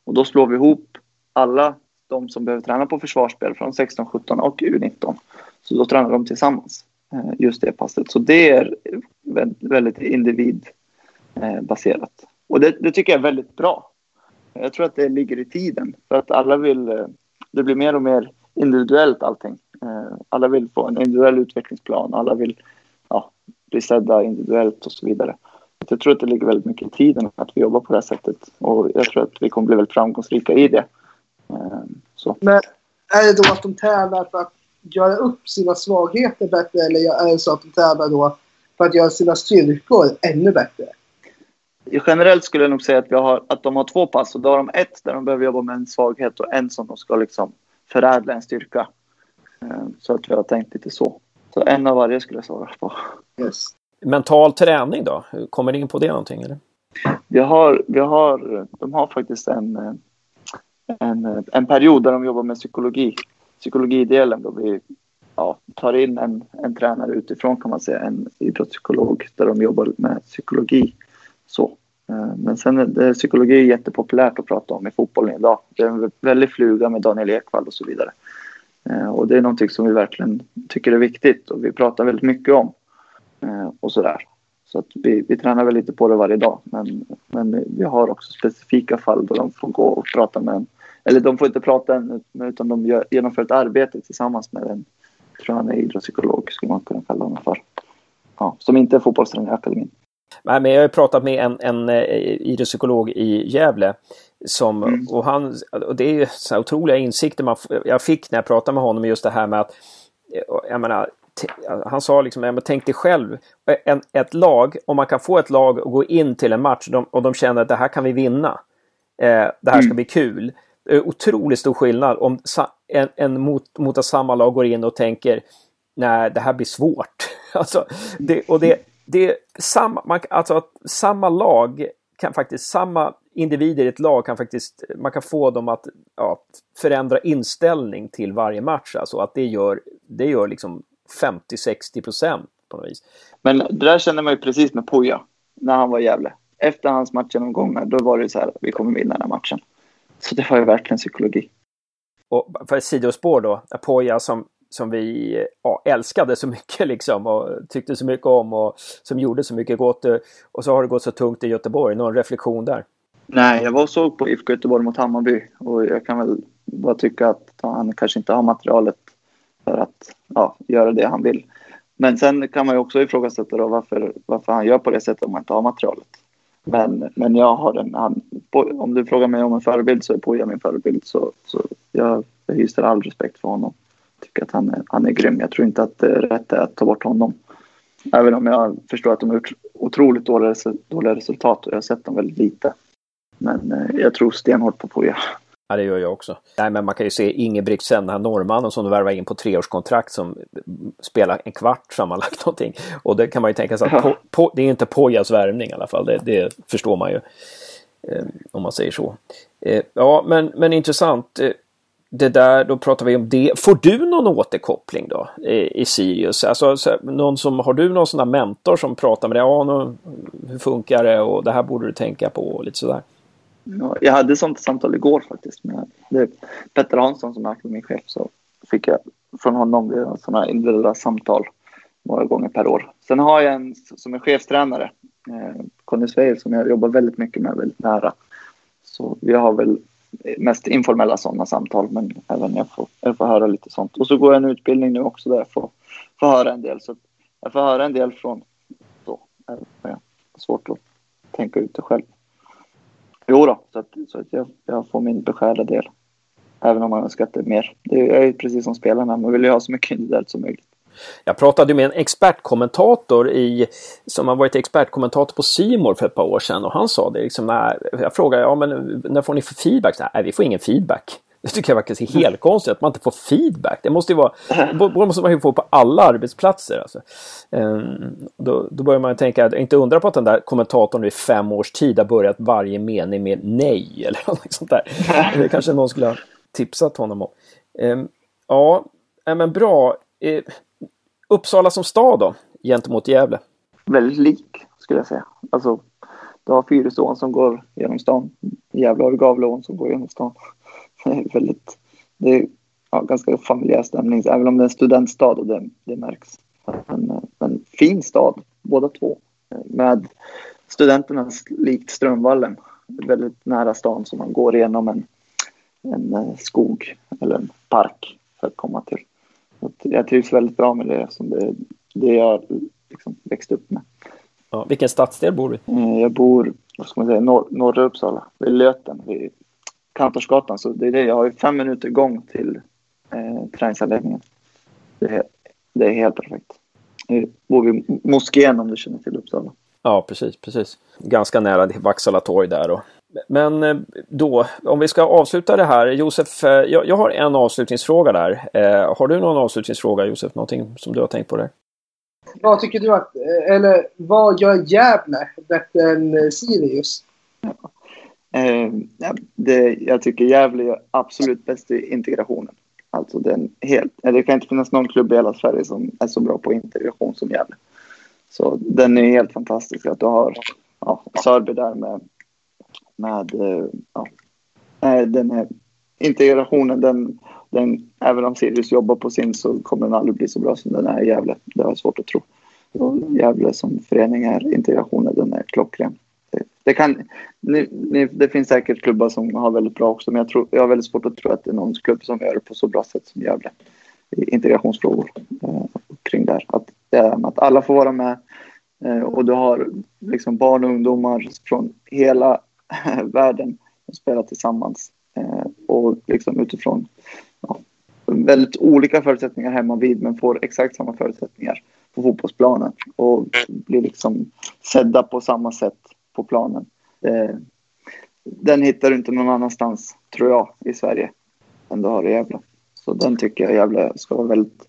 Och då slår vi ihop alla de som behöver träna på försvarsspel från 16, 17 och U19. Så då tränar de tillsammans eh, just det passet. Så det är väldigt individbaserat. Eh, och det, det, tycker jag är väldigt bra. Jag tror att det ligger i tiden. För att alla vill... Eh, det blir mer och mer individuellt allting. Eh, alla vill få en individuell utvecklingsplan. Alla vill ja, bli sedda individuellt och så vidare. Jag tror att det ligger väldigt mycket i tiden att vi jobbar på det här sättet. Och jag tror att vi kommer bli väldigt framgångsrika i det. Ehm, så. Men är det då att de tävlar för att göra upp sina svagheter bättre eller är det så att de tävlar då för att göra sina styrkor ännu bättre? Generellt skulle jag nog säga att, har, att de har två pass. Och då har de ett där de behöver jobba med en svaghet och en som de ska liksom förädla en styrka. Ehm, så att vi har tänkt lite så. Så en av varje skulle jag svara på. Yes. Mental träning då? Kommer det in på det någonting? Eller? Vi har, vi har, de har faktiskt en, eh, en, en period där de jobbar med psykologi, psykologidelen då vi ja, tar in en, en tränare utifrån kan man säga, en idrottspsykolog där de jobbar med psykologi. Så. Eh, men sen är psykologi är jättepopulärt att prata om i fotbollen idag. Det är en väldigt fluga med Daniel Ekvall och så vidare. Eh, och det är någonting som vi verkligen tycker är viktigt och vi pratar väldigt mycket om. Eh, och sådär. Så att vi, vi tränar väl lite på det varje dag. Men, men vi har också specifika fall då de får gå och prata med en. Eller de får inte prata än, utan de gör, genomför ett arbete tillsammans med en, tror han är idrottspsykolog, skulle man kunna kalla honom för. Ja, som inte är fotbollstränare i akademin. Nej, men jag har pratat med en, en eh, idrottspsykolog i Gävle. Som, mm. och, han, och det är så otroliga insikter man, jag fick när jag pratade med honom just det här med att jag menar, han sa liksom, men tänk dig själv, en, ett lag, om man kan få ett lag att gå in till en match de, och de känner att det här kan vi vinna. Eh, det här ska mm. bli kul. Otroligt stor skillnad om en, en mot, mot samma lag går in och tänker nej, det här blir svårt. alltså, det, och det, det är samma, man, alltså samma lag kan faktiskt, samma individer i ett lag kan faktiskt, man kan få dem att ja, förändra inställning till varje match. Alltså att det gör, det gör liksom 50-60 procent på något vis. Men det där känner man ju precis med Poja när han var i Gävle. Efter hans matchgenomgångar, då var det så här, vi kommer vinna den här matchen. Så det var ju verkligen psykologi. Och för ett sidospår då, Poja som, som vi ja, älskade så mycket liksom och tyckte så mycket om och som gjorde så mycket gott. Och så har det gått så tungt i Göteborg. Någon reflektion där? Nej, jag var och såg på IFK Göteborg mot Hammarby och jag kan väl bara tycka att han kanske inte har materialet för att ja, göra det han vill. Men sen kan man ju också ifrågasätta då varför, varför han gör på det sättet om man inte har materialet. Men, men jag har en, han, om du frågar mig om en förebild så är Poja min förebild. Så, så jag, jag hyser all respekt för honom. Tycker att han är, han är grym. Jag tror inte att det är rätt att ta bort honom. Även om jag förstår att de har gjort otroligt dåliga, dåliga resultat och jag har sett dem väldigt lite. Men eh, jag tror stenhårt på Poja. Ja, det gör jag också. Nej, men man kan ju se Ingebrigtsen, den här norrmannen som du värvar in på treårskontrakt som spelar en kvart sammanlagt någonting. Och det kan man ju tänka sig att på, på, det är inte Pojas värvning i alla fall. Det, det förstår man ju. Eh, om man säger så. Eh, ja, men, men intressant. Det där, då pratar vi om det. Får du någon återkoppling då i, i Sirius? Alltså, så, någon som, har du någon sån där mentor som pratar med dig? Ja, nu, hur funkar det och det här borde du tänka på och lite sådär. Ja, jag hade sånt samtal igår faktiskt med det Petter Hansson som är min chef. Så fick jag från honom sådana individuella samtal några gånger per år. Sen har jag en som är chefstränare, eh, Conny Sveil, som jag jobbar väldigt mycket med, väldigt nära. Så vi har väl mest informella sådana samtal, men även jag får, jag får höra lite sånt. Och så går jag en utbildning nu också där jag får, får höra en del. Så jag får höra en del från då. Det är svårt att tänka ut det själv. Jo då, så att, så att jag, jag får min beskärda del. Även om man önskar att det är mer. Det är precis som spelarna, man vill ju ha så mycket individuellt som möjligt. Jag pratade med en expertkommentator i, som har varit expertkommentator på Simor för ett par år sedan och han sa det liksom när jag frågade ja men när får ni för feedback? Nej, vi får ingen feedback. Det tycker jag faktiskt är helt konstigt att man inte får feedback. Det måste ju vara, det måste man ju få på alla arbetsplatser. Alltså. Um, då, då börjar man tänka, inte undra på att den där kommentatorn i fem års tid har börjat varje mening med nej eller något sånt där. Det kanske någon skulle ha tipsat honom om. Um, ja, men bra. Uppsala som stad då, gentemot Gävle? Väldigt lik skulle jag säga. Alltså, du har Fyrisån som går genom stan. Gävle har Gavleån som går genom stan. väldigt, det är ja, ganska familjär stämning, även om det är en studentstad och det, det märks. Men, men fin stad, båda två. Med studenterna likt Strömvallen, väldigt nära stan som man går igenom en, en eh, skog eller en park för att komma till jag trivs väldigt bra med det som det, det jag liksom växt upp med. Ja, vilken stadsdel bor du i? Eh, jag bor, vad ska man säga, norr, norra Uppsala, vid Löten, vid Kantorsgatan. Så det är det. Jag har ju fem minuter gång till eh, träningsanläggningen. Det, det, är helt perfekt. Jag bor vid moskén om du känner till Uppsala. Ja, precis, precis. Ganska nära Vaksala torg där. Och... Men eh, då, om vi ska avsluta det här. Josef, eh, jag, jag har en avslutningsfråga där. Eh, har du någon avslutningsfråga Josef? Någonting som du har tänkt på där? Vad tycker du att, eh, eller vad gör Gävle bättre än Sirius? Eh, det, jag tycker Gävle är absolut bäst i integrationen. Alltså den helt, det kan inte finnas någon klubb i hela Sverige som är så bra på integration som Gävle. Så den är helt fantastisk. Att du har ja, Sörby där med, med eh, ja, den här integrationen. Den, den, även om Sirius jobbar på sin så kommer den aldrig bli så bra som den är i Gävle. Det har jag svårt att tro. Och Gävle som förening är integrationen, den är klockren. Det, kan, ni, ni, det finns säkert klubbar som har väldigt bra också, men jag, tror, jag har väldigt svårt att tro att det är någon klubb som gör det på så bra sätt som Gävle i integrationsfrågor eh, kring där. Att, eh, att alla får vara med eh, och du har liksom barn och ungdomar från hela världen och spela tillsammans eh, och liksom utifrån ja, väldigt olika förutsättningar hemma vid men får exakt samma förutsättningar på fotbollsplanen och blir liksom sedda på samma sätt på planen. Eh, den hittar du inte någon annanstans, tror jag, i Sverige än du har i Gävle. Så den tycker jag Gävle ska vara väldigt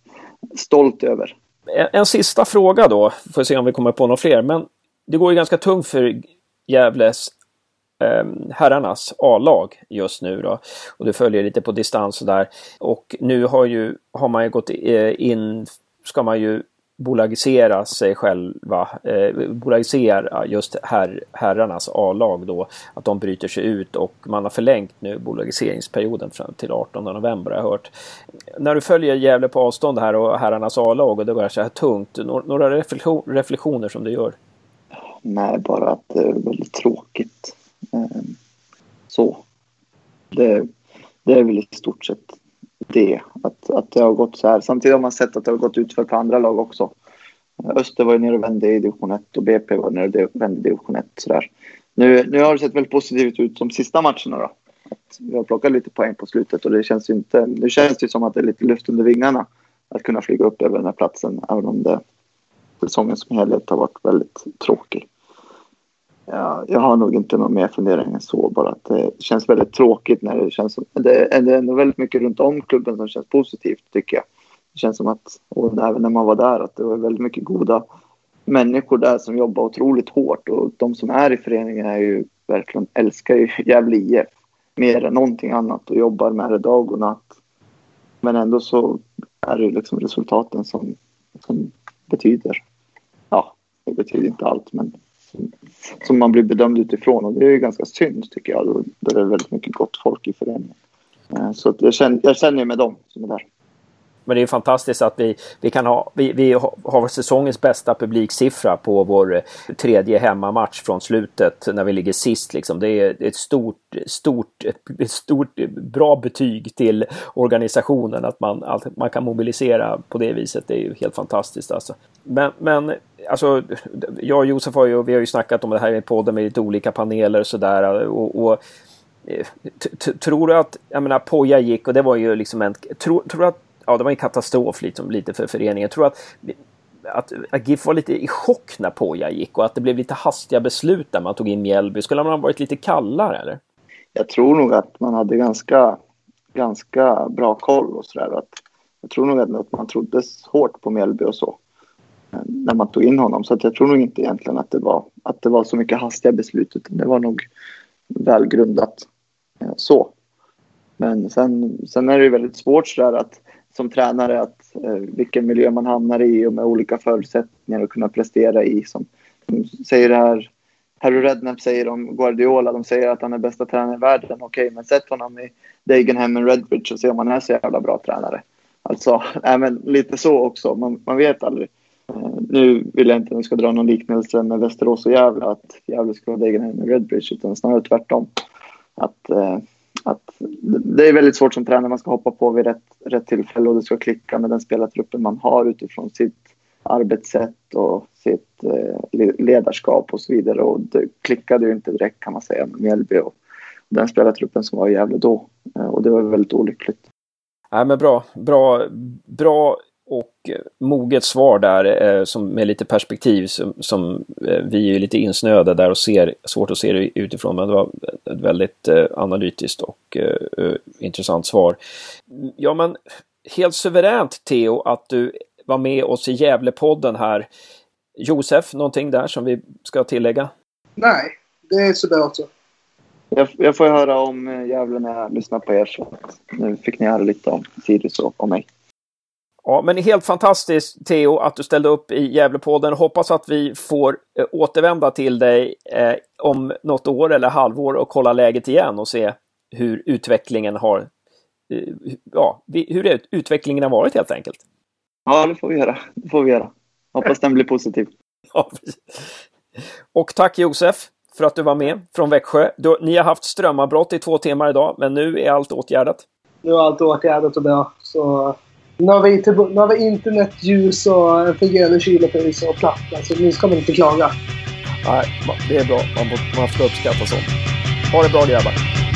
stolt över. En, en sista fråga då, får se om vi kommer på några fler. Men det går ju ganska tungt för Gävles Ehm, herrarnas A-lag just nu då. Och du följer lite på distans och där. Och nu har, ju, har man ju gått eh, in, ska man ju bolagisera sig själva, eh, bolagisera just herr, herrarnas A-lag då, att de bryter sig ut och man har förlängt nu bolagiseringsperioden fram till 18 november har jag hört. När du följer Gävle på avstånd här och herrarnas A-lag och det börjar så här tungt, några reflektioner som du gör? Nej, bara att det är väldigt tråkigt. Eh, så. Det, det är väl i stort sett det, att, att det har gått så här. Samtidigt har man sett att det har gått ut för på andra lag också. Eh, Öster var ju nere och vände i division 1 och BP var nere och vände i division 1. Sådär. Nu, nu har det sett väldigt positivt ut de sista matcherna. Då. Att vi har plockat lite poäng på slutet och det känns ju inte... Nu känns det som att det är lite luft under vingarna att kunna flyga upp över den här platsen, även om det säsongen som helhet har varit väldigt tråkig. Ja, jag har nog inte någon mer fundering än så. Bara att det känns väldigt tråkigt när det känns som... Det är ändå väldigt mycket runt om klubben som känns positivt tycker jag. Det känns som att, och även när man var där, att det var väldigt mycket goda människor där som jobbar otroligt hårt. Och de som är i föreningen är ju verkligen älskar ju Gävle IF mer än någonting annat och jobbar med det dag och natt. Men ändå så är det liksom resultaten som, som betyder. Ja, det betyder inte allt, men som man blir bedömd utifrån och det är ju ganska synd tycker jag. Då, det är väldigt mycket gott folk i föreningen. Eh, så att jag, känner, jag känner med dem som är där. Men det är fantastiskt att vi, vi kan ha, vi, vi har säsongens bästa publiksiffra på vår eh, tredje hemmamatch från slutet när vi ligger sist. Liksom. Det är ett stort, stort, ett stort bra betyg till organisationen att man, att man kan mobilisera på det viset. Det är ju helt fantastiskt alltså. Men, men alltså, jag och Josef har ju, vi har ju snackat om det här i podden med lite olika paneler och sådär. Och, och eh, Tror du att, jag menar Poja gick och det var ju liksom en, tror, tror du att ja, det var en katastrof liksom, lite för föreningen. Tror att, att, att GIF var lite i chock när Poja gick och att det blev lite hastiga beslut där man tog in Mjällby. Skulle man ha varit lite kallare eller? Jag tror nog att man hade ganska, ganska bra koll och sådär. Jag tror nog att man trodde hårt på Mjällby och så när man tog in honom. Så att jag tror nog inte egentligen att det var, att det var så mycket hastiga beslut utan det var nog välgrundat eh, så. Men sen, sen är det ju väldigt svårt sådär att som tränare att eh, vilken miljö man hamnar i och med olika förutsättningar att kunna prestera i. Som, som säger det här, Harry Redknapp säger om Guardiola, de säger att han är bästa tränaren i världen. Okej, okay, men sätt honom i Dagenham och Redbridge och se om han är så jävla bra tränare. Alltså, även lite så också. Man, man vet aldrig. Eh, nu vill jag inte att vi ska dra någon liknelse med Västerås och Gävle, att Gävle ska vara Dagenham med Redbridge, utan snarare tvärtom. Att eh, att det är väldigt svårt som tränare. Man ska hoppa på vid rätt, rätt tillfälle och det ska klicka med den spelartruppen man har utifrån sitt arbetssätt och sitt eh, ledarskap och så vidare. Och det klickade ju inte direkt kan man säga med Mjällby och den spelartruppen som var i Gävle då. Och det var väldigt olyckligt. Nej, men bra, bra, bra och eh, moget svar där eh, som, med lite perspektiv som, som eh, vi är lite insnöade där och ser, svårt att se det utifrån men det var ett väldigt analytiskt och eh, intressant svar. Ja men helt suveränt Theo att du var med oss i Gävlepodden här. Josef, någonting där som vi ska tillägga? Nej, det är sådär också. Jag, jag får höra om Gävle när jag lyssnar på er. Så nu fick ni höra lite om Sirius och om mig. Ja, men helt fantastiskt Theo att du ställde upp i Gävlepodden. Hoppas att vi får eh, återvända till dig eh, om något år eller halvår och kolla läget igen och se hur utvecklingen har eh, ja, hur utvecklingen har varit helt enkelt. Ja, det får vi göra. Det får vi göra. Hoppas den blir positiv. Ja, och tack Josef för att du var med från Växjö. Du, ni har haft strömavbrott i två timmar idag, men nu är allt åtgärdat. Nu är allt åtgärdat och bra. Så nu har vi, nu har vi internet, ljus och en fungerande kyl och platta. Så nu ska man inte klaga. Nej, det är bra. Man, man ska uppskatta sånt. Ha det bra grabbar.